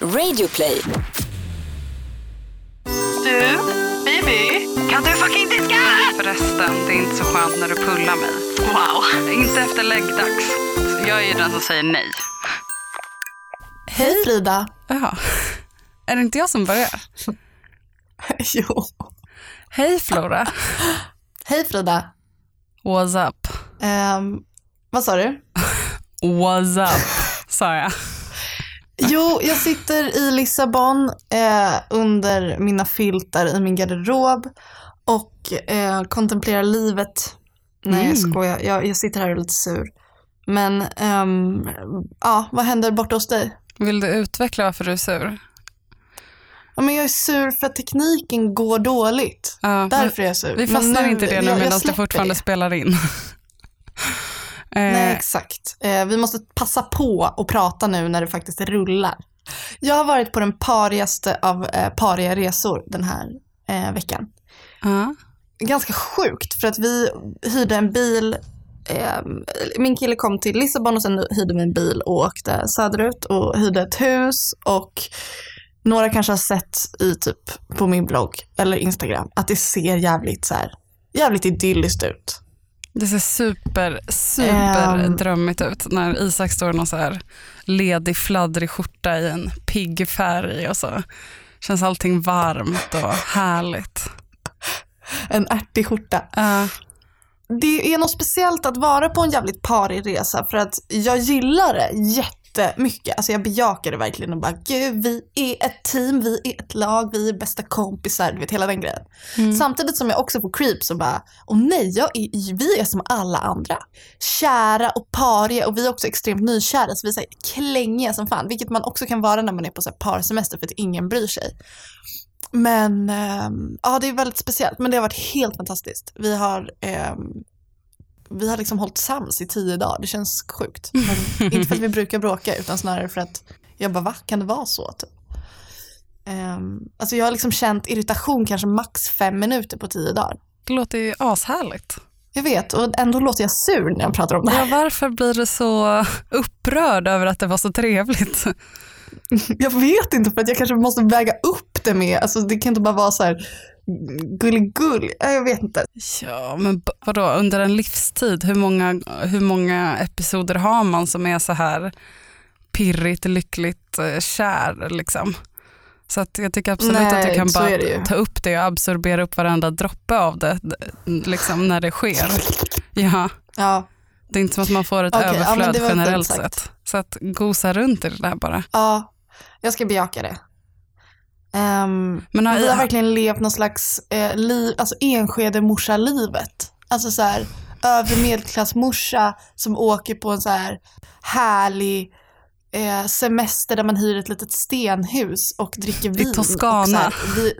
Radioplay. Du, baby, kan du fucking diska? Förresten, det är inte så skönt när du pullar mig. Wow. Inte efter läggdags. Jag är ju den som säger nej. Hej Frida. Jaha. Är det inte jag som börjar? jo. Hej Flora. Hej Frida. What's up? Ehm, vad sa du? What's up? Sa jag. Jo, jag sitter i Lissabon eh, under mina filtar i min garderob och eh, kontemplerar livet. Nej, jag Mm. skojar. Jag, jag sitter här och är lite sur. Men, ehm, ja, vad händer borta hos dig? Vill du utveckla varför du är sur? Ja, men jag är sur för att tekniken går dåligt. Ja, Därför är jag sur. vi Men fastnar inte i det nu jag- jag medan det fortfarande det. spelar in. Nej, Eh, exakt. Eh, vi måste passa på och prata nu när det faktiskt rullar. Jag har varit på den parigaste av eh, pariga resor den här eh, veckan. ja. Ganska sjukt för att vi hyrde en bil. Eh, min kille kom till Lissabon och sen hyrde vi en bil och åkte söderut och hyrde ett hus och några kanske har sett i typ på min blogg eller Instagram att det ser jävligt så här jävligt idylliskt ut. Det ser super, super Ehm. drömmigt ut när Isak står i någon så här ledig fladdrig skjorta i en pigg färg och så känns allting varmt och härligt. En ärtig skjorta. Ja. det är något speciellt att vara på en jävligt parig resa för att jag gillar det jättemycket. Alltså jag bejakar det verkligen och bara gud vi är ett team, vi är ett lag, vi är bästa kompisar, du vet hela den grejen. Samtidigt som jag också får creeps och bara, åh nej, jag är, vi är som alla andra. Kära och pariga och vi är också extremt nykära så vi är så här klängiga som fan, vilket man också kan vara när man är på så parsemester för att ingen bryr sig. Men ehm, ja, det är väldigt speciellt. Men det har varit helt fantastiskt. Vi har, ehm, vi har liksom hållit sams i tio dagar. Det känns sjukt. Men inte för att vi brukar bråka utan snarare för att jag bara, va? Kan det vara så? Typ. Ehm, alltså jag har liksom känt irritation kanske max fem minuter på tio dagar. Det låter ju ashärligt. Jag vet, och ändå låter jag sur när jag pratar om det Ja, här. varför blir du så upprörd över att det var så trevligt? Jag vet inte, för att jag kanske måste väga upp det med, alltså det kan inte bara vara så här gulligull. Ja, Jag vet inte. Ja, men vadå, under en livstid, hur många, hur många episoder har man som är så här pirrigt, lyckligt, eh, kär liksom? Så att jag tycker absolut Nej, att du kan bara ta upp det och absorbera upp varenda droppe av det liksom när det sker. Ja, Ja, det är inte som att man får ett ja, men överflöd fint generellt sett. Så att gosa runt i det där bara. Ja, jag ska bejaka det. Um, Men har- vi har verkligen levt någon slags eh, liv, alltså Enskede-morsa-livet. Alltså så här övre medelklass-morsa som åker på en så här härlig eh, semester där man hyr ett litet stenhus och dricker vin. Toscana. Här, vi,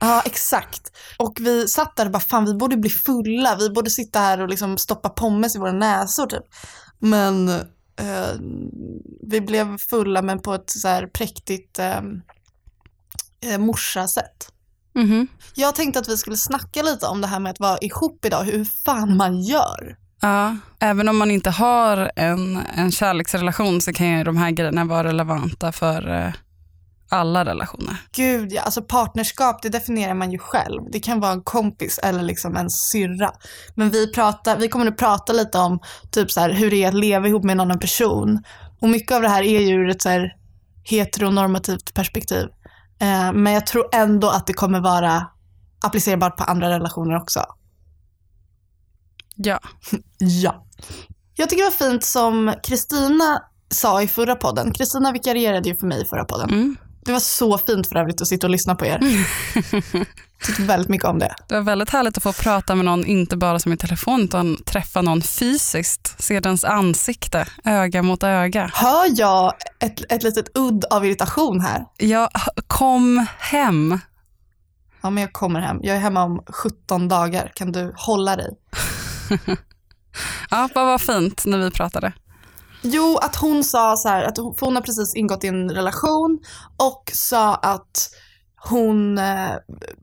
ja, exakt. Och vi satt där och bara, fan vi borde bli fulla. Vi borde sitta här och liksom stoppa pommes i våra näsor typ. Men eh, vi blev fulla men på ett så här präktigt eh, eh, morsa-sätt. Mhm. Jag tänkte att vi skulle snacka lite om det här med att vara ihop idag, hur fan man gör. Ja, även om man inte har en, en kärleksrelation så kan ju de här grejerna vara relevanta för eh, alla relationer. Gud ja, alltså partnerskap det definierar man ju själv. Det kan vara en kompis eller liksom en syrra. Men vi, pratar, vi kommer nu prata lite om typ så här, hur det är att leva ihop med en annan person. Och mycket av det här är ju ur ett så här heteronormativt perspektiv. Eh, men jag tror ändå att det kommer vara applicerbart på andra relationer också. Ja, Ja. Jag tycker det var fint som Kristina sa i förra podden. Kristina vikarierade ju för mig i förra podden. mm. Det var så fint för övrigt att sitta och lyssna på er. Tyckte väldigt mycket om det. det var väldigt härligt att få prata med någon, inte bara som i telefon, utan träffa någon fysiskt, se dens ansikte, öga mot öga. Hör jag ett, ett litet udd av irritation här? Jag kom hem. Ja, men jag kommer hem. Jag är hemma om 17 dagar. Kan du hålla dig? Ja, vad var fint när vi pratade. Jo, att hon sa så här, att hon, för hon har precis ingått i en relation och sa att hon eh,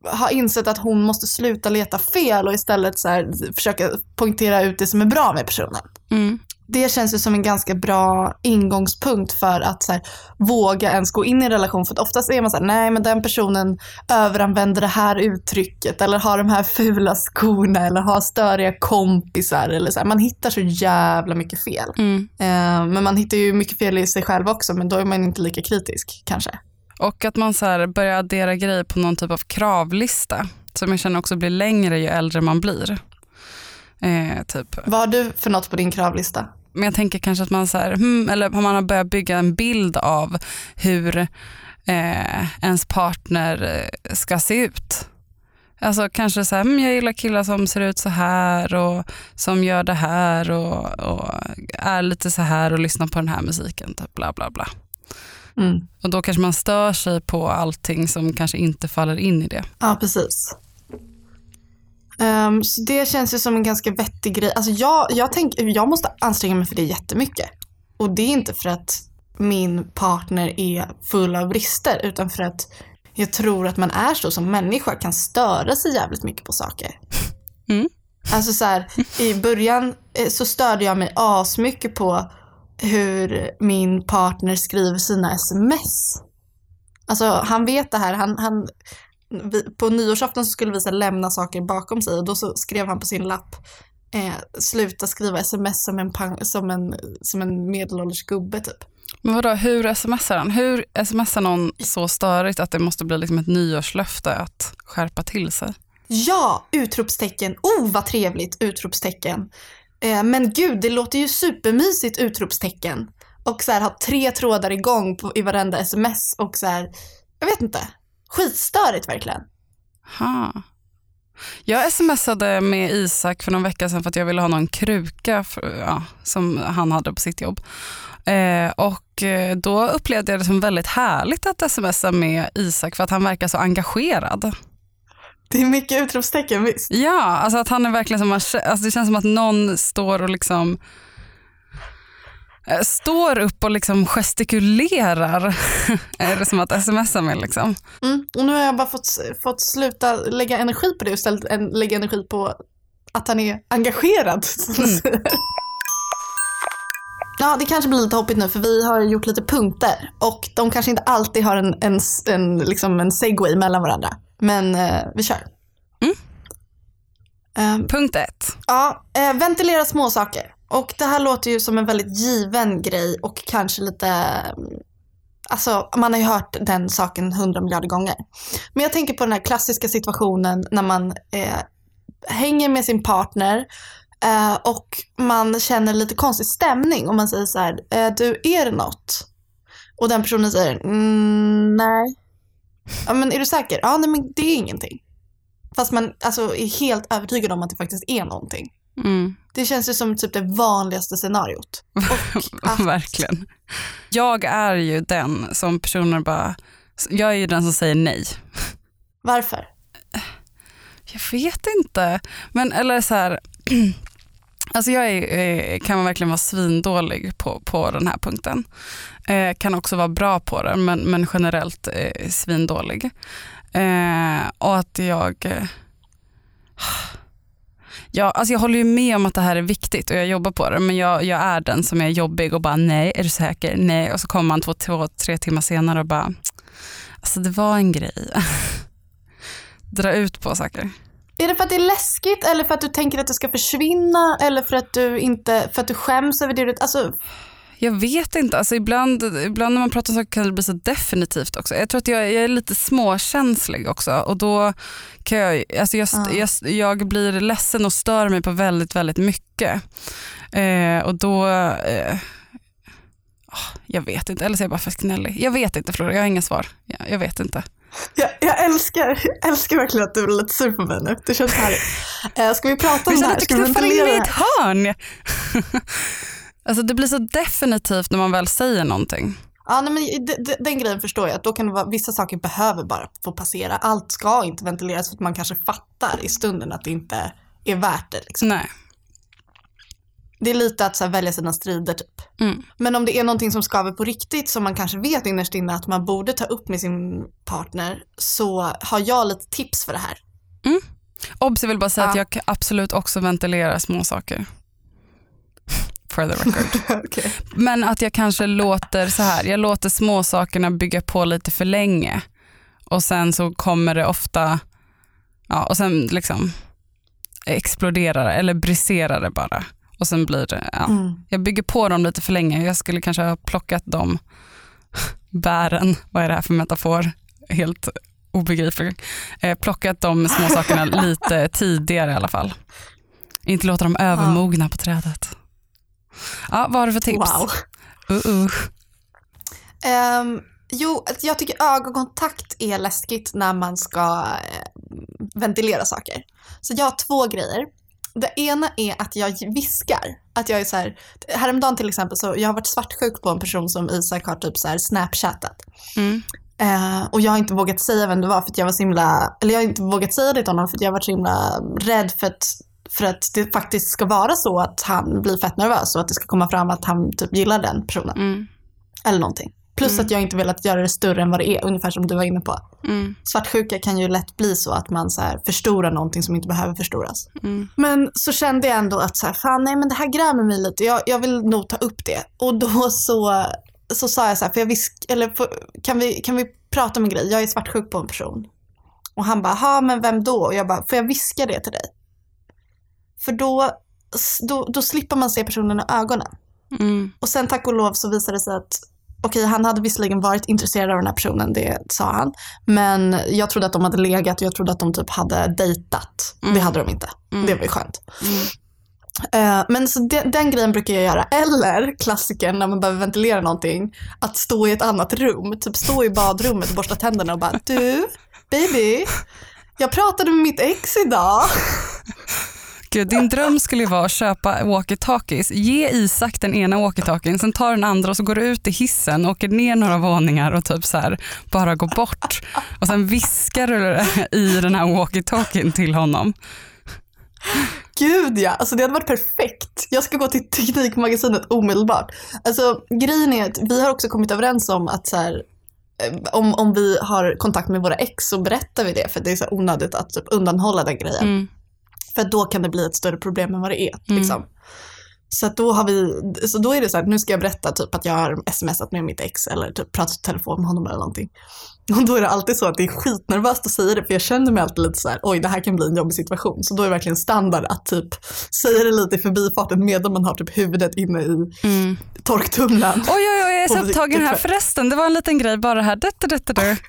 har insett att hon måste sluta leta fel och istället så här, försöka poängtera ut det som är bra med personen. Mm. Det känns ju som en ganska bra ingångspunkt för att så här, våga ens gå in i en relation. För att oftast är man så här, nej men den personen överanvänder det här uttrycket eller har de här fula skorna eller har störiga kompisar. Eller så här. Man hittar så jävla mycket fel. Mm. Eh, men man hittar ju mycket fel i sig själv också men då är man inte lika kritisk kanske. Och att man så börjar addera grejer på någon typ av kravlista som jag känner också blir längre ju äldre man blir. Eh, typ. Vad har du för något på din kravlista? Men jag tänker kanske att man, så här, hmm, eller man har börjat bygga en bild av hur eh, ens partner eh, ska se ut. Alltså kanske så här, hmm, jag gillar killar som ser ut så här och som gör det här och, och är lite så här och lyssnar på den här musiken. Typ, bla bla bla. Mm. Och då kanske man stör sig på allting som kanske inte faller in i det. Ja, precis. Ehm, så det känns ju som en ganska vettig grej. Alltså jag, jag, tänk, jag måste anstränga mig för det jättemycket. Och det är inte för att min partner är full av brister utan för att jag tror att man är så som människa kan störa sig jävligt mycket på saker. Mm. Alltså så här, i början eh, så störde jag mig asmycket på hur min partner skriver sina sms. Alltså han vet det här, han, han, vi, på nyårsafton så skulle vi så lämna saker bakom sig och då så skrev han på sin lapp eh, sluta skriva sms som en, pang, som en, som en medelålders gubbe typ. Men vadå, hur smsar han? Hur smsar någon så störigt att det måste bli liksom ett nyårslöfte att skärpa till sig? Ja, utropstecken. Oh, vad trevligt, utropstecken. Eh, men gud, det låter ju supermysigt, utropstecken. Och så här, ha tre trådar igång på, i varenda sms och så här, jag vet inte. Skitstörigt verkligen. Ha. Jag smsade med Isak för någon vecka sedan för att jag ville ha någon kruka för, ja, som han hade på sitt jobb. Eh, och eh, då upplevde jag det som väldigt härligt att smsa med Isak för att han verkar så engagerad. Det är mycket utropstecken, visst. Ja, alltså att han är verkligen som, alltså det känns som att någon står och liksom står upp och liksom gestikulerar. är det som att smsa med liksom. Mm. Och nu har jag bara fått, fått sluta lägga energi på det och istället en, lägga energi på att han är engagerad. Mm. Ja, det kanske blir lite hoppigt nu för vi har gjort lite punkter och de kanske inte alltid har en, en, en, liksom en segway mellan varandra. Men eh, vi kör. Mm. Ehm, Punkt ett. Ja, eh, ventilera småsaker. Och det här låter ju som en väldigt given grej och kanske lite, mm, alltså man har ju hört den saken hundra miljarder gånger. Men jag tänker på den här klassiska situationen när man eh, hänger med sin partner eh, och man känner lite konstig stämning och man säger så här, eh, du är det något? Och den personen säger, mm, nej. Ja men är du säker? Ja nej men det är ingenting. Fast man alltså, är helt övertygad om att det faktiskt är någonting. Mm. Det känns ju som typ det vanligaste scenariot. Och att, Verkligen. Jag är ju den som personer bara, jag är ju den som säger nej. varför? Jag vet inte. Men eller så här, alltså jag är, eh, kan man verkligen vara svindålig på, på den här punkten. Eh, kan också vara bra på den men, men generellt eh, svindålig. Eh, och att jag eh, Ja, alltså jag håller ju med om att det här är viktigt och jag jobbar på det men jag, jag är den som är jobbig och bara nej, är du säker? Nej och så kommer man två, två tre timmar senare och bara alltså det var en grej. Dra ut på saker. Är det för att det är läskigt eller för att du tänker att det ska försvinna eller för att du inte, för att du skäms över det du, alltså jag vet inte, alltså ibland, ibland när man pratar om saker kan det bli så definitivt också. Jag tror att jag, jag är lite småkänslig också och då kan jag, alltså jag, Ja. jag, jag blir ledsen och stör mig på väldigt, väldigt mycket. Eh, och då, eh, ah, jag vet inte, eller så är jag bara för gnällig. Jag vet inte Flora, jag har inga svar. Jag, jag vet inte. jag, jag älskar, jag älskar verkligen att du är lite sur på mig nu. Det känns härligt. Eh, ska vi prata om Vi det känner här? att du Ska vi knuffar in mig i ett hörn. alltså det blir så definitivt när man väl säger någonting. Ja, nej, men d- d- den grejen förstår jag. Att då kan det vara, vissa saker behöver bara få passera. Allt ska inte ventileras för att man kanske fattar i stunden att det inte är värt det. Liksom. Nej. Det är lite att så här, välja sina strider typ. Mm. Men om det är någonting som skaver på riktigt som man kanske vet innerst inne att man borde ta upp med sin partner så har jag lite tips för det här. Obs, jag vill bara säga Ja. att jag kan absolut också ventilera små saker. For the record. Okej. Men att jag kanske låter så här, jag låter småsakerna bygga på lite för länge. Och sen så kommer det ofta, ja och sen liksom exploderar det eller briserar det bara. Och sen blir det, ja. Mm. Jag bygger på dem lite för länge. Jag skulle kanske ha plockat de bären, vad är det här för metafor? Helt obegriplig. Eh, plockat de små sakerna lite tidigare i alla fall. Inte låta dem övermogna på trädet. Ja, vad har du för tips? Wow. Uh-uh. Ehm, jo, att jag tycker ögonkontakt är läskigt när man ska eh, ventilera saker. Så jag har två grejer. Det ena är att jag viskar. Att jag är så här, häromdagen till exempel så jag har varit svartsjuk på en person som Isak har typ så här snapchattat. Mm. Eh, och jag har inte vågat säga vem det var för att jag var så himla, eller jag har inte vågat säga det till honom för att jag har varit så himla rädd för att, för att det faktiskt ska vara så att han blir fett nervös och att det ska komma fram att han typ gillar den personen. Mm. Eller någonting. Plus att jag inte velat göra det större än vad det är, ungefär som du var inne på. Mm. Svartsjuka kan ju lätt bli så att man så här förstorar någonting som inte behöver förstoras. Mm. Men så kände jag ändå att så här, fan nej men det här grämer mig lite, jag, jag vill nog ta upp det. Och då så, så sa jag så här, för jag visk, eller för, kan, vi, kan vi prata om en grej, jag är svartsjuk på en person. Och han bara, ha men vem då? Och jag bara, får jag viska det till dig? För då, då, då slipper man se personen i ögonen. Mm. Och sen tack och lov så visade det sig att okej, han hade visserligen varit intresserad av den här personen, det sa han. Men jag trodde att de hade legat och jag trodde att de typ hade dejtat. Det hade de inte. Det var ju skönt. Mm. Eh, men så den, den grejen brukar jag göra. Eller klassiken när man behöver ventilera någonting. Att stå i ett annat rum. Typ stå i badrummet och borsta tänderna och bara du, baby. Jag pratade med mitt ex idag. Gud, din dröm skulle ju vara att köpa walkie-talkies. Ge Isak den ena walkie-talkien, sen tar den andra och så går du ut i hissen, åker ner några våningar och typ så här, bara går bort. Och sen viskar du i den här walkie-talkien till honom. Gud ja, alltså det hade varit perfekt. Jag ska gå till Teknikmagasinet omedelbart. Alltså grejen är att vi har också kommit överens om att så här, eh, om, om vi har kontakt med våra ex så berättar vi det för det är så onödigt att typ undanhålla den grejen. Mm. För då kan det bli ett större problem än vad det är. Mm. Liksom. Så, då har vi, så då är det så här, nu ska jag berätta typ att jag har smsat med mitt ex eller typ pratat i telefon med honom eller någonting. Och då är det alltid så att det är skitnervöst att säga det för jag känner mig alltid lite så här, oj det här kan bli en jobbig situation. Så då är det verkligen standard att typ säga det lite i förbifarten medan man har typ huvudet inne i Mm. torktumlaren. Oj, oj, oj, jag är så upptagen här det- förresten. Det var en liten grej bara här. Detta, detta, detta.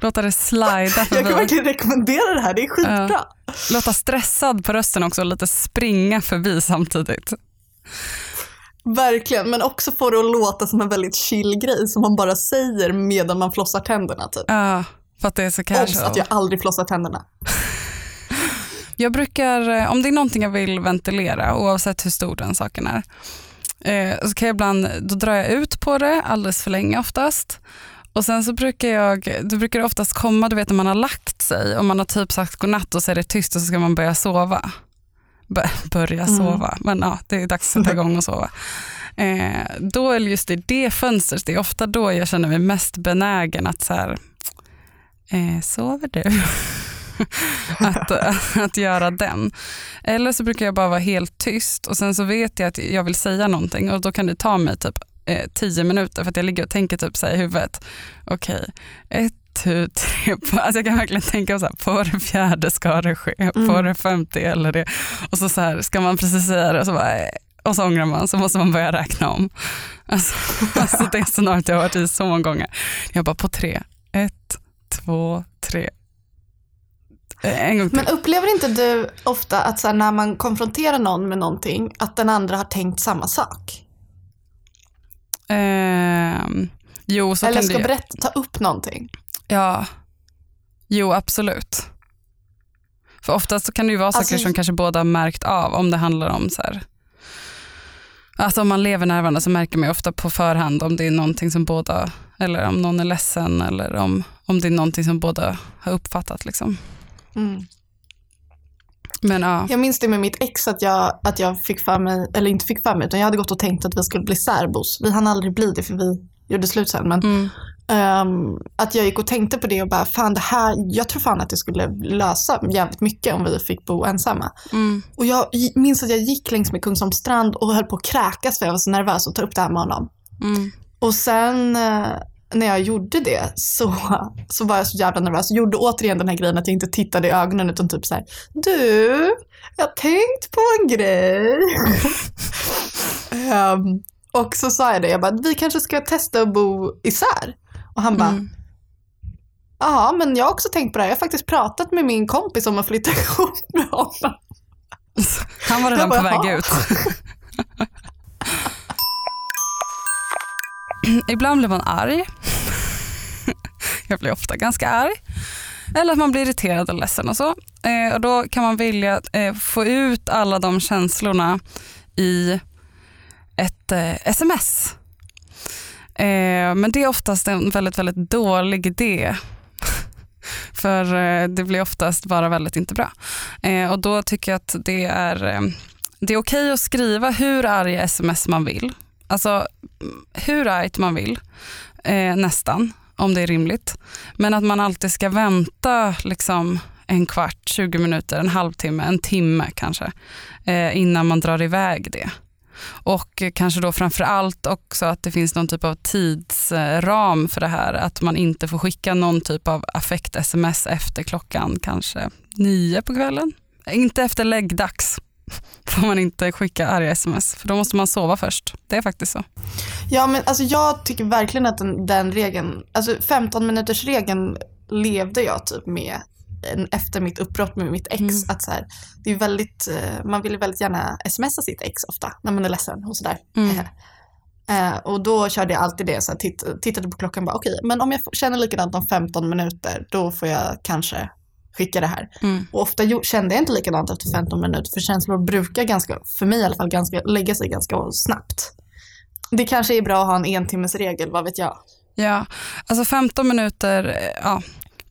Låta det slida Jag kan förbi. verkligen rekommendera det här, det är skitbra. Låta stressad på rösten också och lite springa förbi samtidigt. Verkligen, men också få det att låta som en väldigt chill grej som man bara säger medan man flossar tänderna typ. Ja, för att det är så Obs casual. att jag aldrig flossar tänderna. Jag brukar, eh, om det är någonting jag vill ventilera, oavsett hur stor den saken är, eh, så kan jag ibland, då drar jag ut på det alldeles för länge oftast. Och sen så brukar jag, då brukar det oftast komma, du vet när man har lagt sig och man har typ sagt godnatt och så är det tyst och så ska man börja sova. Börja Mm. sova, men ja, det är dags att sätta igång och sova. Eh, då är just i det fönstret, det är ofta då jag känner mig mest benägen att så här, eh, sover du? att, att göra den. Eller så brukar jag bara vara helt tyst och sen så vet jag att jag vill säga någonting och då kan det ta mig typ eh, tio minuter för att jag ligger och tänker typ så här i huvudet. Okej, ett, tu, tre, på, alltså jag kan verkligen tänka så här, på det fjärde ska det ske, på Mm. det femte eller det. Och så, så här, ska man precis säga det och så bara, eh, och så ångrar man så måste man börja räkna om. Alltså, alltså det scenariot jag har varit i så många gånger. Jag bara på tre, ett, två, tre. Eh. Men upplever inte du ofta att så när man konfronterar någon med någonting, att den andra har tänkt samma sak? Ehm, jo, så Eller kan ska det berätta, ta upp någonting? Ja, jo absolut. För oftast så kan det ju vara Alltså- saker som kanske båda har märkt av om det handlar om så här. Alltså om man lever nära varandra så märker man ju ofta på förhand om det är någonting som båda, eller om någon är ledsen eller om, om det är någonting som båda har uppfattat. Liksom. Mm. Men ja, Jag minns det med mitt ex att jag, att jag fick för mig, eller inte fick för mig, utan jag hade gått och tänkt att vi skulle bli särbos. Vi hann aldrig bli det för vi gjorde slut sen. Men mm, Ehm, att jag gick och tänkte på det och bara, fan det här, jag tror fan att det skulle lösa jävligt mycket om vi fick bo ensamma. Mm. Och jag minns att jag gick längs med Kungsholms strand och höll på att kräkas för jag var så nervös att ta upp det här med honom. Mm. Och sen eh, när jag gjorde det så, så var jag så jävla nervös. Jag gjorde återigen den här grejen att jag inte tittade i ögonen utan typ så här, du, jag har tänkt på en grej. Ehm, och så sa jag det, jag bara, vi kanske ska testa att bo isär. Och han bara, Mm. ja men jag har också tänkt på det här. Jag har faktiskt pratat med min kompis om att flytta ihop med honom. Han var redan Jag på bara, väg "Ja." ut. Ibland blir man arg. Jag blir ofta ganska arg. Eller att man blir irriterad och ledsen och så. Eh, och då kan man vilja eh, få ut alla de känslorna i ett eh, sms. Eh, men det är oftast en väldigt, väldigt dålig idé. För eh, det blir oftast bara väldigt inte bra. Eh, och då tycker jag att det är, eh, det är okej att skriva hur arga sms man vill. Alltså mm, hur argt man vill, eh, nästan, om det är rimligt. Men att man alltid ska vänta liksom, en kvart, 20 minuter, en halvtimme, en timme kanske, eh, innan man drar iväg det. Och kanske då framför allt också att det finns någon typ av tidsram för det här. Att man inte får skicka någon typ av affekt-sms efter klockan kanske nio på kvällen. Inte efter läggdags får man inte skicka arga sms, för då måste man sova först. Det är faktiskt så. Ja men alltså jag tycker verkligen att den, den regeln, alltså 15 minuters regeln levde jag typ med efter mitt uppbrott med mitt ex. Mm. Att så här, det är väldigt, eh, man vill väldigt gärna smsa sitt ex ofta när man är ledsen och sådär. Mm. Eh, och då körde jag alltid det, så här, titt, tittade på klockan och bara okej, men om jag känner likadant om 15 minuter då får jag kanske skicka det här. Mm. Och ofta kände jag inte likadant efter 15 minuter för känslor brukar ganska, för mig i alla fall, ganska, lägga sig ganska snabbt. Det kanske är bra att ha en entimmesregel, vad vet jag. Ja, alltså 15 minuter eh, ja,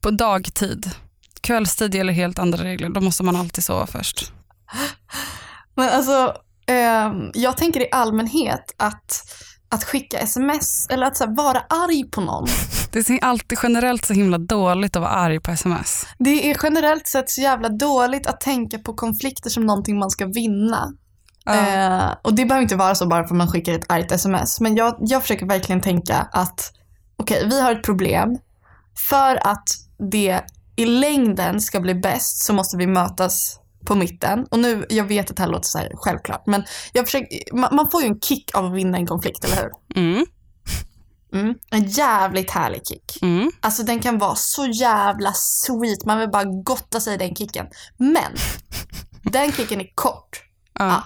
på dagtid. Kvällstid gäller helt andra regler. Då måste man alltid sova först. Men alltså, ehm, jag tänker i allmänhet att, att skicka sms eller att så här, vara arg på någon. Det är alltid generellt så himla dåligt att vara arg på sms. Det är generellt sett så jävla dåligt att tänka på konflikter som någonting man ska vinna. Ja. Eh, och det behöver inte vara så bara för att man skickar ett argt sms. Men jag, jag försöker verkligen tänka att okej, vi har ett problem. För att det i längden ska bli bäst så måste vi mötas på mitten. Och nu, jag vet att det här låter så här självklart, men jag försöker, man, man får ju en kick av att vinna en konflikt, eller hur? Mm, Mm. En jävligt härlig kick. mm, Alltså den kan vara så jävla sweet, man vill bara gotta sig i den kicken. Men, den kicken är kort. ja. Ja.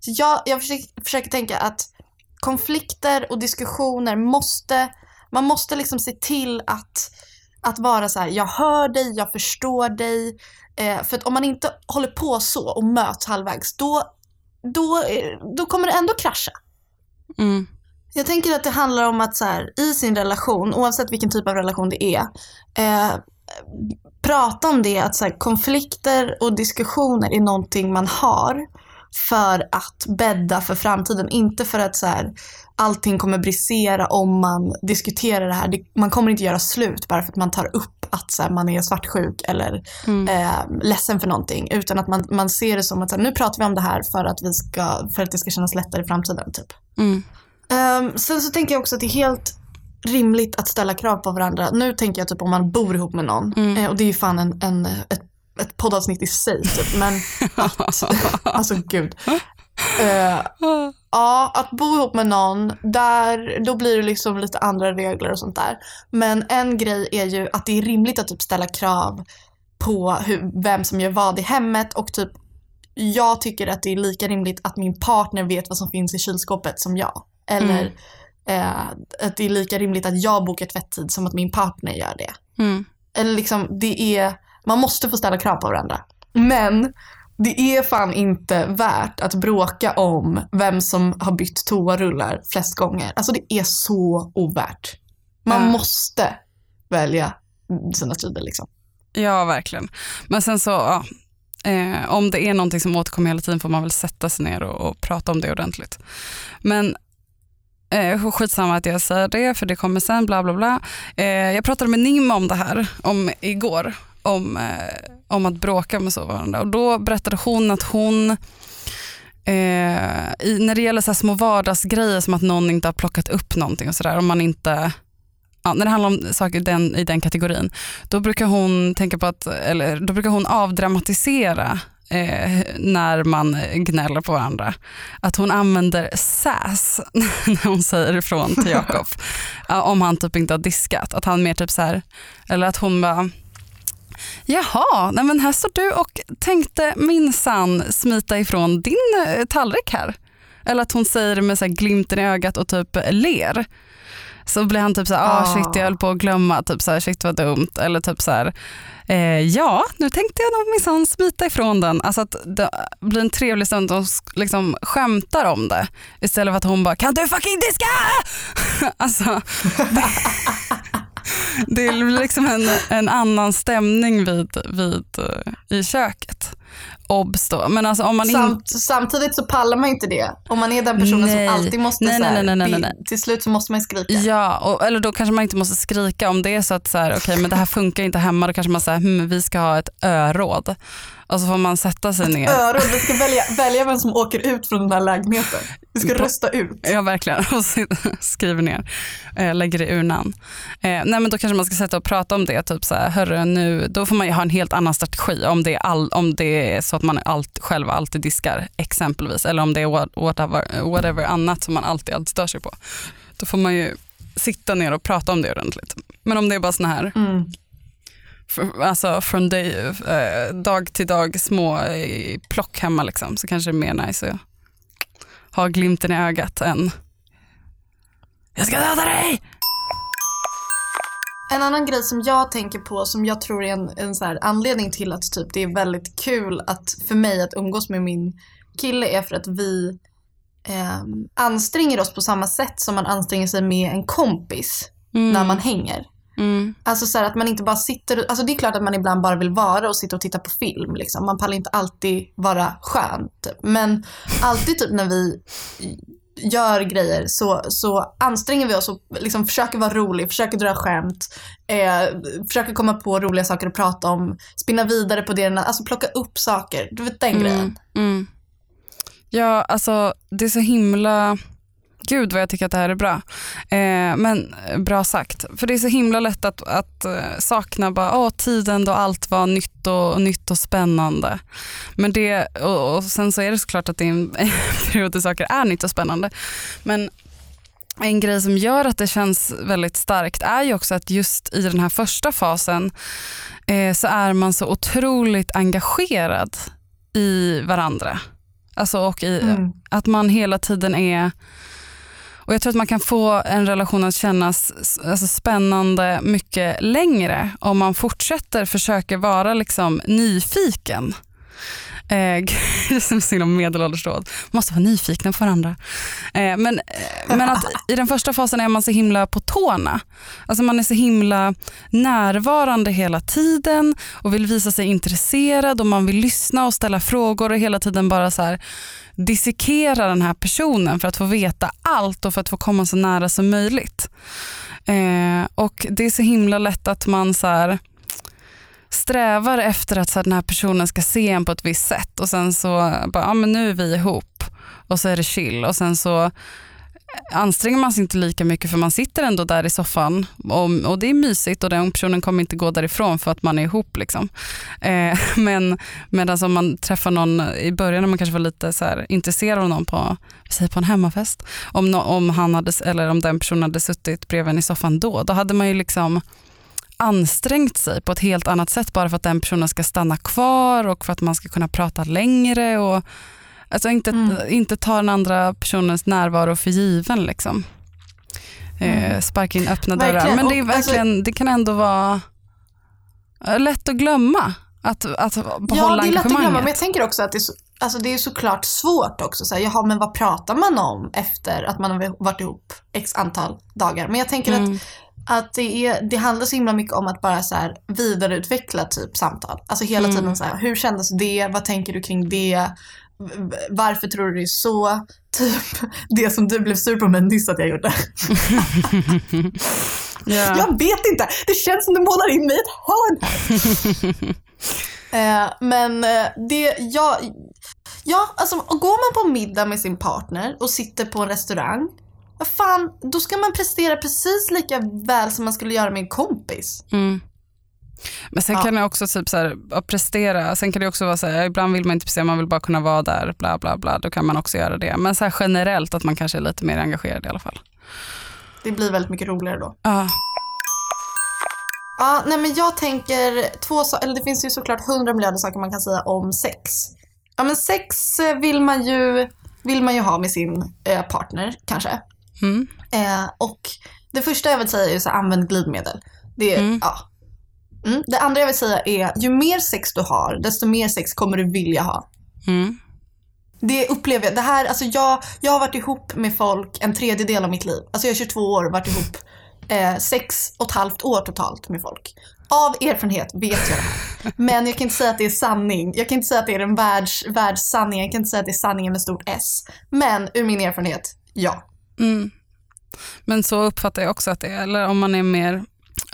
Så jag, jag försöker, försöker tänka att konflikter och diskussioner måste, man måste liksom se till att, att vara så här, jag hör dig, jag förstår dig. Eh, för att om man inte håller på så och möts halvvägs, då, då, eh, då kommer det ändå krascha. Mm, Jag tänker att det handlar om att så här, i sin relation, oavsett vilken typ av relation det är, eh, prata om det att så här, konflikter och diskussioner är någonting man har för att bädda för framtiden. Inte för att så här, allting kommer brisera om man diskuterar det här. Det, man kommer inte göra slut bara för att man tar upp att så här, man är svartsjuk eller mm, eh, ledsen för någonting. Utan att man, man ser det som att så här, nu pratar vi om det här för att, vi ska, för att det ska kännas lättare i framtiden. Typ. mm, Ehm, sen så tänker jag också att det är helt rimligt att ställa krav på varandra. Nu tänker jag typ om man bor ihop med någon. Mm. Eh, och det är ju fan en, en, ett, ett poddavsnitt i sig typ. Men att, alltså gud. Eh, ja, att bo ihop med någon, där, då blir det liksom lite andra regler och sånt där. Men en grej är ju att det är rimligt att typ ställa krav på hur, vem som gör vad i hemmet och typ jag tycker att det är lika rimligt att min partner vet vad som finns i kylskåpet som jag. Eller eh, att det är lika rimligt att jag bokar tvättid som att min partner gör det. mm. Eller liksom, det är, man måste få ställa krav på varandra. Men det är fan inte värt att bråka om vem som har bytt toarullar flest gånger. Alltså det är så ovärt. Man Ja. måste välja sina strider liksom. Ja, verkligen. Men sen så, ja, eh, om det är någonting som återkommer hela tiden får man väl sätta sig ner och, och prata om det ordentligt. Men Eh, skitsamma att jag säger det för det kommer sen, bla bla bla. Eh, jag pratade med Nim om det här om, igår, om, eh, om att bråka med så varandra. Och då berättade hon att hon, eh, i, när det gäller så små vardagsgrejer som att någon inte har plockat upp någonting och sådär, om man inte Ja, när det handlar om saker i den, i den kategorin, då brukar hon tänka på att, eller då brukar hon avdramatisera eh, när man gnäller på varandra. Att hon använder sass när hon säger ifrån till Jakob. Ja, om han typ inte har diskat. Att han mer typ så här, eller att hon bara Jaha, nej men här står du och tänkte minsann smita ifrån din eh, tallrik här. Eller att hon säger det med så glimten i ögat och typ ler. Så blir han typ så här, ah, Ah. shit jag höll på att glömma, typ så här, shit vad dumt. Eller typ så här, eh, ja nu tänkte jag nog minsann smita ifrån den. Alltså att det blir en trevlig stund och liksom skämtar om det. Istället för att hon bara, kan du fucking diska? alltså, det, det är liksom en, en annan stämning vid, vid, eh, i köket. Obs då. Men alltså om man Samt, samtidigt så pallar man inte det. Om man är den personen Nej. som alltid måste Nej, nej, nej, nej, nej, nej. till slut så måste man skrika. Ja, och, eller då kanske man inte måste skrika om det är så att så här, okay, men det här funkar inte hemma. Då kanske man säger hm, vi ska ha ett öråd. Och så får man sätta sig ner. Öron, vi ska välja, välja vem som åker ut från den här lägenheten. Vi ska rösta ut. Ja verkligen, och skriver ner, eh, lägger i urnan. Eh, nej men då kanske man ska sätta och prata om det, typ så här, hörru nu, då får man ha en helt annan strategi om det är, all, om det är så att man allt, själv alltid diskar exempelvis, eller om det är what, whatever, whatever annat som man alltid, alltid stör sig på. Då får man ju sitta ner och prata om det ordentligt. Men om det är bara såna här Mm. Alltså från dig, eh, dag till dag små eh, plock hemma liksom, så kanske det är mer nice att ha glimten i ögat än jag ska döda dig! En annan grej som jag tänker på som jag tror är en, en så här anledning till att typ det är väldigt kul att för mig att umgås med min kille är för att vi ehm, anstränger oss på samma sätt som man anstränger sig med en kompis när man hänger. Mm. Alltså så här att man inte bara sitter, och- alltså det är klart att man ibland bara vill vara och sitta och titta på film liksom. Man pallar inte alltid vara skön typ. Men alltid typ när vi gör grejer så, så anstränger vi oss och liksom försöker vara rolig, försöker dra skämt, eh, försöker komma på roliga saker att prata om, spinna vidare på det, alltså plocka upp saker. Du vet den grejen. Mm. Mm. Ja, alltså det är så himla... Gud vad jag tycker att det här är bra. Eh, men eh, bra sagt. För det är så himla lätt att, att eh, sakna bara, åh, tiden då allt var nytt och, nytt och spännande. Men det, och, och sen så är det såklart att det är en period där saker är nytt och spännande. Men en grej som gör att det känns väldigt starkt är ju också att just i den här första fasen eh, så är man så otroligt engagerad i varandra. Alltså och i, Mm. att man hela tiden är och Jag tror att man kan få en relation att kännas alltså, spännande mycket längre om man fortsätter försöka vara liksom nyfiken. Eh, det som så himla medelålders råd. Man måste vara nyfikna på varandra. Eh, men, eh, men att i den första fasen är man så himla på tårna. Alltså man är så himla närvarande hela tiden och vill visa sig intresserad och man vill lyssna och ställa frågor och hela tiden bara så här dissekera den här personen för att få veta allt och för att få komma så nära som möjligt. Eh, och det är så himla lätt att man så här, strävar efter att så här, den här personen ska se en på ett visst sätt och sen så bara, ja men nu är vi ihop och så är det chill och sen så anstränger man sig inte lika mycket för man sitter ändå där i soffan och, och det är mysigt och den personen kommer inte gå därifrån för att man är ihop. Liksom. Eh, men medan alltså om man träffar någon i början när man kanske var lite så här, intresserad av någon på, säg på en hemmafest, om, no, om, han hade, eller om den personen hade suttit bredvid en i soffan då, då hade man ju liksom ansträngt sig på ett helt annat sätt bara för att den personen ska stanna kvar och för att man ska kunna prata längre. Och, alltså inte, Mm. inte ta den andra personens närvaro för given. Liksom. Eh, Mm. sparka in öppna dörrar. Verkligen. Men det, är alltså- verkligen, det kan ändå vara eh, lätt att glömma. Att, att behålla Ja, det är lätt att glömma, men jag tänker också att det är, så, alltså det är såklart svårt också. Så här, jaha, men vad pratar man om efter att man har varit ihop x antal dagar? Men jag tänker att Mm. att det, är, det handlar så himla mycket om att bara så här vidareutveckla typ samtal. Alltså hela Mm. tiden så här, hur kändes det? Vad tänker du kring det? Varför tror du det är så? Typ det som du blev sur på mig nyss att jag gjorde. Ja. Jag vet inte, det känns som du målar in mig i ett hörn här. eh, men eh, det, jag, ja, alltså går man på middag med sin partner och sitter på en restaurang, vad fan, då ska man prestera precis lika väl som man skulle göra med en kompis. Mm. Men sen Ja. kan det också typ så här, att prestera, sen kan det också vara så här, ibland vill man inte prestera, man vill bara kunna vara där, bla bla bla, då kan man också göra det. Men så generellt att man kanske är lite mer engagerad i alla fall. Det blir väldigt mycket roligare då. Ja. Ja, nej men jag tänker två saker, eller det finns ju såklart hundra miljarder saker man kan säga om sex. Ja men sex eh, vill man ju, vill man ju ha med sin eh, partner kanske. Mm. Eh, och det första jag vill säga är ju så använd glidmedel. Det, är- Mm. ja. Mm. det andra jag vill säga är ju mer sex du har, desto mer sex kommer du vilja ha. Mm. Det upplever jag. Det här, alltså jag, jag har varit ihop med folk en tredjedel av mitt liv. Alltså jag är 22 år och varit ihop eh, sex och ett halvt år totalt med folk. Av erfarenhet vet jag det här. Men jag kan inte säga att det är sanning. Jag kan inte säga att det är en världs, världssanning. Jag kan inte säga att det är sanningen med stort S. Men ur min erfarenhet, ja. Mm. Men så uppfattar jag också att det är, eller om man är mer,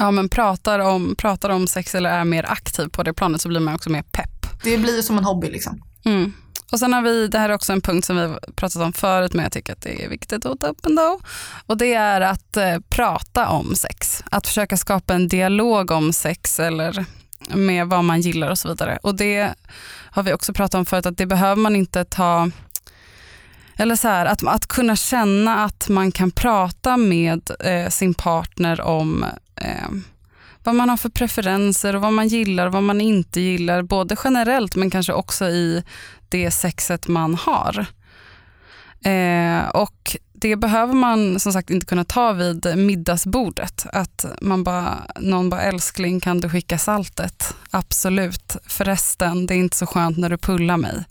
ja men pratar om, pratar om sex eller är mer aktiv på det planet så blir man också mer pepp. Det blir som en hobby liksom. Mm. Och sen har vi, det här är också en punkt som vi har pratat om förut men jag tycker att det är viktigt att ta upp ändå. Och det är att eh, prata om sex. Att försöka skapa en dialog om sex eller med vad man gillar och så vidare. Och det har vi också pratat om förut att det behöver man inte ta eller så här, att, att kunna känna att man kan prata med eh, sin partner om eh, vad man har för preferenser och vad man gillar och vad man inte gillar. Både generellt men kanske också i det sexet man har. Eh, och det behöver man som sagt inte kunna ta vid middagsbordet. Att man bara, någon bara älskling kan du skicka saltet? Absolut. Förresten, det är inte så skönt när du pullar mig.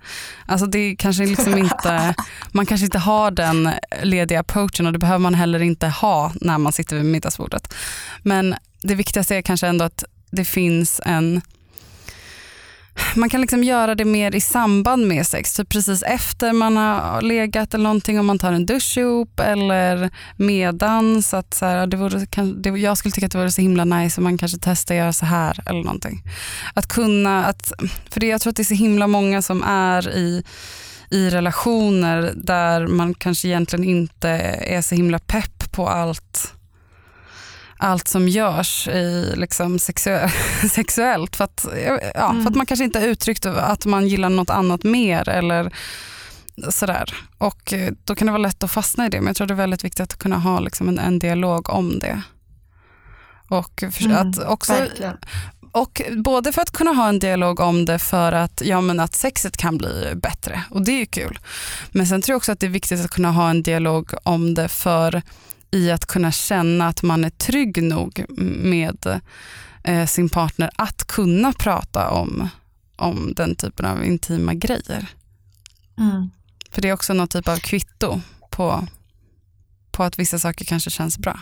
Alltså det kanske liksom inte, man kanske inte har den lediga approachen och det behöver man heller inte ha när man sitter vid middagsbordet. Men det viktigaste är kanske ändå att det finns en man kan liksom göra det mer i samband med sex, typ precis efter man har legat eller någonting, om man tar en dusch ihop eller medans. Att så här, det vore, kan, det, jag skulle tycka att det vore så himla nice om man kanske testar att göra så här eller någonting. Att kunna, att, för det, jag tror att det är så himla många som är i i relationer där man kanske egentligen inte är så himla pepp på allt allt som görs i liksom sexu- sexuellt. För att, ja, Mm. för att man kanske inte har uttryckt att man gillar något annat mer eller sådär. Och eh, då kan det vara lätt att fastna i det. Men jag tror det är väldigt viktigt att kunna ha liksom en, en dialog om det. Och, för, Mm, att också, Verkligen. och både för att kunna ha en dialog om det för att, ja, men att sexet kan bli bättre och det är ju kul. Men sen tror jag också att det är viktigt att kunna ha en dialog om det för i att kunna känna att man är trygg nog med eh, sin partner att kunna prata om, om den typen av intima grejer. Mm. För det är också någon typ av kvitto på, på att vissa saker kanske känns bra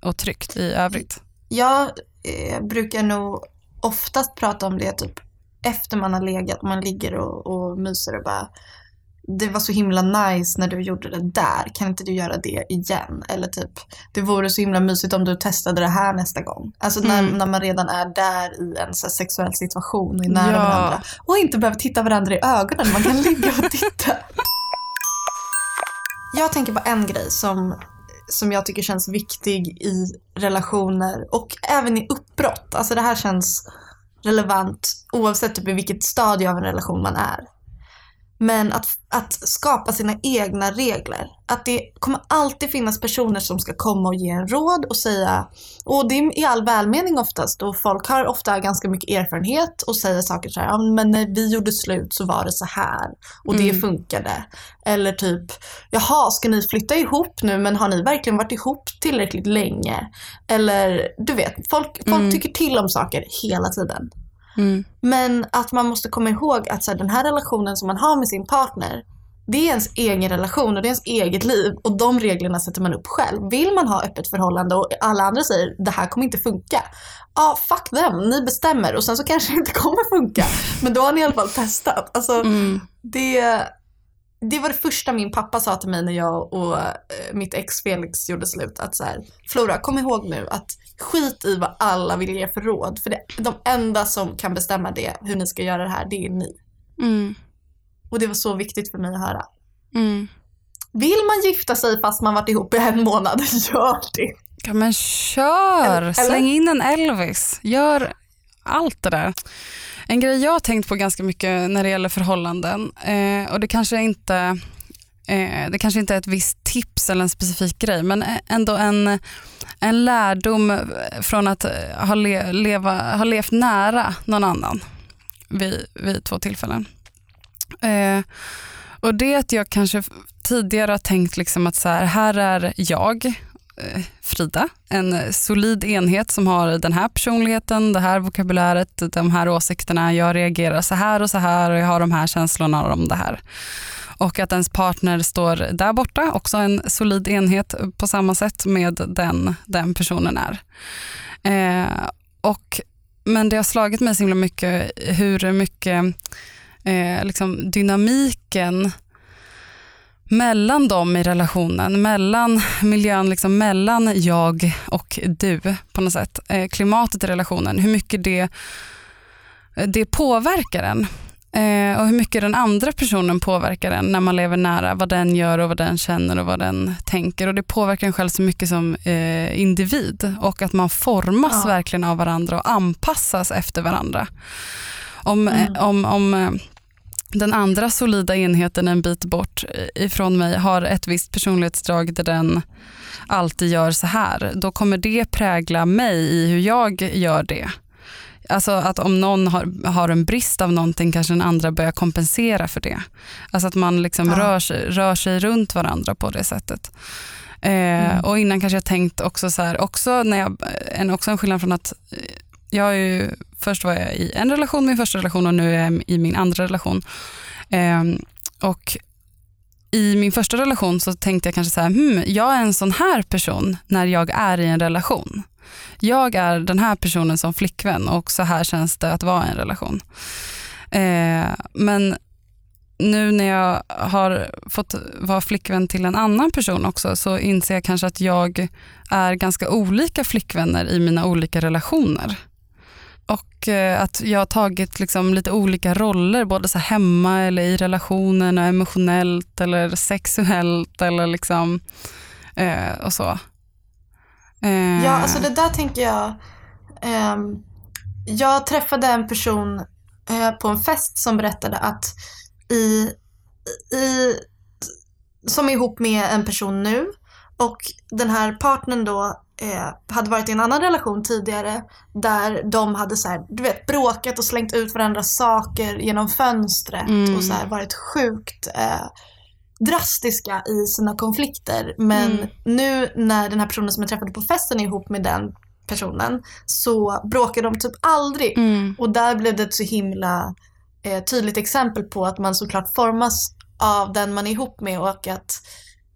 och tryggt i övrigt. Jag eh, brukar nog oftast prata om det typ efter man har legat. Man ligger och, och myser och bara det var så himla nice när du gjorde det där. Kan inte du göra det igen? Eller typ, det vore så himla mysigt om du testade det här nästa gång. Alltså när, Mm. när man redan är där i en så sexuell situation och är nära Ja. varandra. Och inte behöver titta varandra i ögonen. Man kan ligga och titta. Jag tänker på en grej som, som jag tycker känns viktig i relationer och även i uppbrott. Alltså det här känns relevant oavsett typ i vilket stadie av en relation man är. Men att, att skapa sina egna regler. Att det kommer alltid finnas personer som ska komma och ge en råd och säga, och det är i all välmening oftast och folk har ofta ganska mycket erfarenhet och säger saker så här, ja men när vi gjorde slut så var det så här och det Mm. funkade. Eller typ, jaha ska ni flytta ihop nu men har ni verkligen varit ihop tillräckligt länge? Eller du vet, folk, folk Mm. tycker till om saker hela tiden. Mm. Men att man måste komma ihåg att så här, den här relationen som man har med sin partner, det är ens egen relation och det är ens eget liv och de reglerna sätter man upp själv. Vill man ha öppet förhållande och alla andra säger det här kommer inte funka. Ja, fuck them, ni bestämmer och sen så kanske det inte kommer funka. Men då har ni i alla fall testat. Alltså, Mm. det, det var det första min pappa sa till mig när jag och eh, mitt ex Felix gjorde slut. Att så här, Flora, kom ihåg nu att skit i vad alla vill ge för råd. För det, de enda som kan bestämma det, hur ni ska göra det här, det är ni. Mm. Och det var så viktigt för mig att höra. Mm. Vill man gifta sig fast man varit ihop i en månad, gör det. Ja, men kör! Eller- Släng in en Elvis. Gör allt det där. En grej jag har tänkt på ganska mycket när det gäller förhållanden eh, och det kanske inte Eh, det kanske inte är ett visst tips eller en specifik grej men ändå en, en lärdom från att eh, ha, le, leva, ha levt nära någon annan vid, vid två tillfällen. Eh, och det är att jag kanske tidigare har tänkt liksom att så här, här är jag, eh, Frida, en solid enhet som har den här personligheten, det här vokabuläret, de här åsikterna, jag reagerar så här och så här och jag har de här känslorna om det här. Och att ens partner står där borta, också en solid enhet på samma sätt med den, den personen är. Eh, och, men det har slagit mig så himla mycket hur mycket eh, liksom dynamiken mellan dem i relationen, mellan miljön, liksom mellan jag och du på något sätt. Eh, klimatet i relationen, hur mycket det, det påverkar en. Eh, och hur mycket den andra personen påverkar en när man lever nära, vad den gör och vad den känner och vad den tänker. Och det påverkar en själv så mycket som eh, individ och att man formas Ja. verkligen av varandra och anpassas efter varandra. Om, Mm. eh, om, om eh, den andra solida enheten en bit bort ifrån mig har ett visst personlighetsdrag där den alltid gör så här, då kommer det prägla mig i hur jag gör det. Alltså att om någon har, har en brist av någonting kanske den andra börjar kompensera för det. Alltså att man liksom Ja. rör, sig, rör sig runt varandra på det sättet. Eh, Mm. Och innan kanske jag tänkt också så här, också, när jag, en, också en skillnad från att eh, jag är ju, först var jag i en relation, min första relation och nu är jag i min andra relation. Ehm, och i min första relation så tänkte jag kanske så här, hmm, jag är en sån här person när jag är i en relation. Jag är den här personen som flickvän och så här känns det att vara i en relation. Eh, men nu när jag har fått vara flickvän till en annan person också så inser jag kanske att jag är ganska olika flickvänner i mina olika relationer. Och eh, att jag har tagit liksom lite olika roller, både så hemma eller i relationen, och emotionellt eller sexuellt eller liksom eh, och så. Eh, Ja, alltså det där tänker jag. ehm, jag träffade en person eh, på en fest som berättade att i, i, som är ihop med en person nu och den här partnern då eh, hade varit i en annan relation tidigare där de hade så här, du vet, bråkat och slängt ut varandras saker genom fönstret Mm. och så här, varit sjukt eh, drastiska i sina konflikter. Men Mm. nu när den här personen som jag träffade på festen är ihop med den personen så bråkar de typ aldrig. Mm, Och där blev det ett så himla eh, tydligt exempel på att man såklart formas av den man är ihop med och att,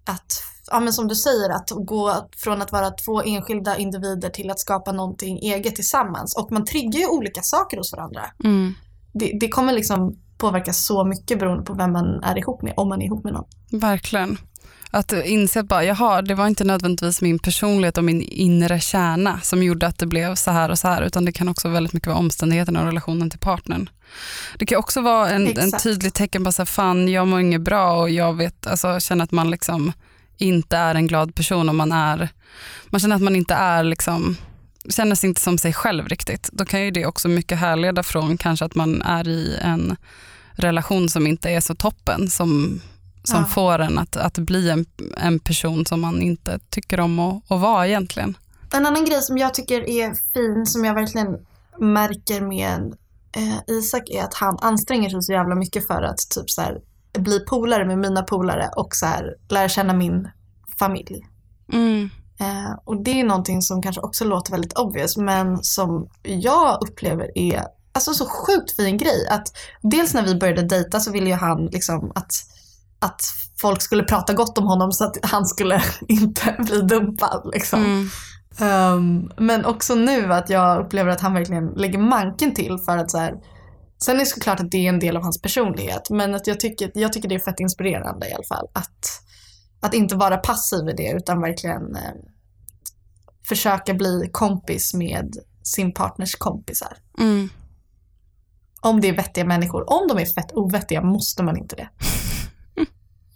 att ja, men som du säger, att gå från att vara två enskilda individer till att skapa någonting eget tillsammans. Och man triggar ju olika saker hos varandra. mm, Det, det kommer liksom påverka så mycket beroende på vem man är ihop med, om man är ihop med någon. verkligen. Att inse att bara, jaha, det var inte nödvändigtvis min personlighet och min inre kärna som gjorde att det blev så här och så här, utan det kan också väldigt mycket vara omständigheterna och relationen till partnern. Det kan också vara en, en tydlig tecken på att fan, jag mår inget bra och jag vet, alltså, känner att man liksom inte är en glad person och man är, man känner att man inte är liksom, känner sig inte som sig själv riktigt. Då kan ju det också mycket härleda från kanske att man är i en relation som inte är så toppen som, som Ja. får en att, att bli en, en person som man inte tycker om att, att vara egentligen. En annan grej som jag tycker är fin, som jag verkligen märker med eh, Isak är att han anstränger sig så jävla mycket för att typ så här, bli polare med mina polare och så här, lära känna min familj. Mm. Eh, och det är någonting som kanske också låter väldigt obvious men som jag upplever är alltså så sjukt fin grej. Att dels när vi började dejta så ville ju han liksom att, att folk skulle prata gott om honom så att han skulle inte bli dumpad. Liksom. Mm. Um, men också nu att jag upplever att han verkligen lägger manken till för att så här, Sen är det såklart att det är en del av hans personlighet, men att jag, tycker, jag tycker det är fett inspirerande i alla fall. Att, att inte vara passiv i det, utan verkligen eh, försöka bli kompis med sin partners kompisar. Mm. Om det är vettiga människor. Om de är fett ovettiga måste man inte det.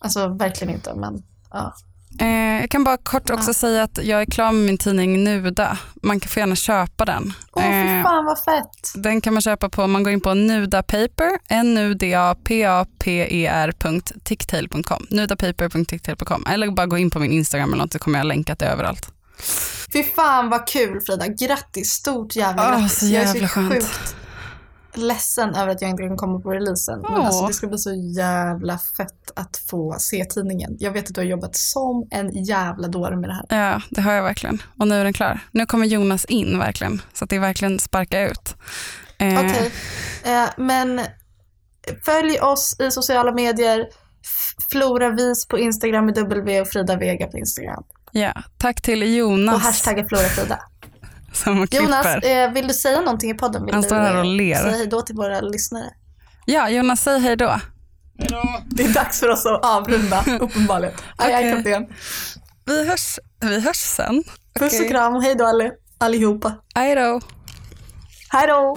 Alltså verkligen inte, men ja. Eh, jag kan bara kort också Ja. säga att jag är klar med min tidning Nuda. Man kan få gärna köpa den. Åh fy Eh, fan vad fett. Den kan man köpa på, man går in på nudapaper, n-u-d-a-p-a-p-e-r.ticktail.com, nudapaper.ticktail.com eller bara gå in på min Instagram eller något så kommer jag länka det överallt. Fy fan vad kul Frida. Grattis, stort jävla Åh, grattis. så jag är jävla så skönt. sjukt ledsen över att jag inte kan komma på releasen. Men Åh. alltså, det ska bli så jävla fett att få se tidningen. Jag vet att du har jobbat som en jävla dåre med det här. Ja, det har jag verkligen. Och nu är den klar. Nu kommer Jonas in verkligen, så att det är verkligen sparka ut. Eh, Okej, eh, men följ oss i sociala medier. Flora Vis på Instagram med W och Frida Vega på Instagram. Ja, tack till Jonas Och hashtagga Flora Frida. som klipper. Jonas, eh, vill du säga någonting i podden? Vill Han du, står här och eh, ler. Säga hej då till våra lyssnare. Ja, Jonas, säg hej då. Det är dags för oss att avrunda, uppenbarligen. Aj, aj, Okej. kapten. Vi hörs, vi hörs sen. Puss Okej. och kram, hej då allihopa. Hej då. Hej då!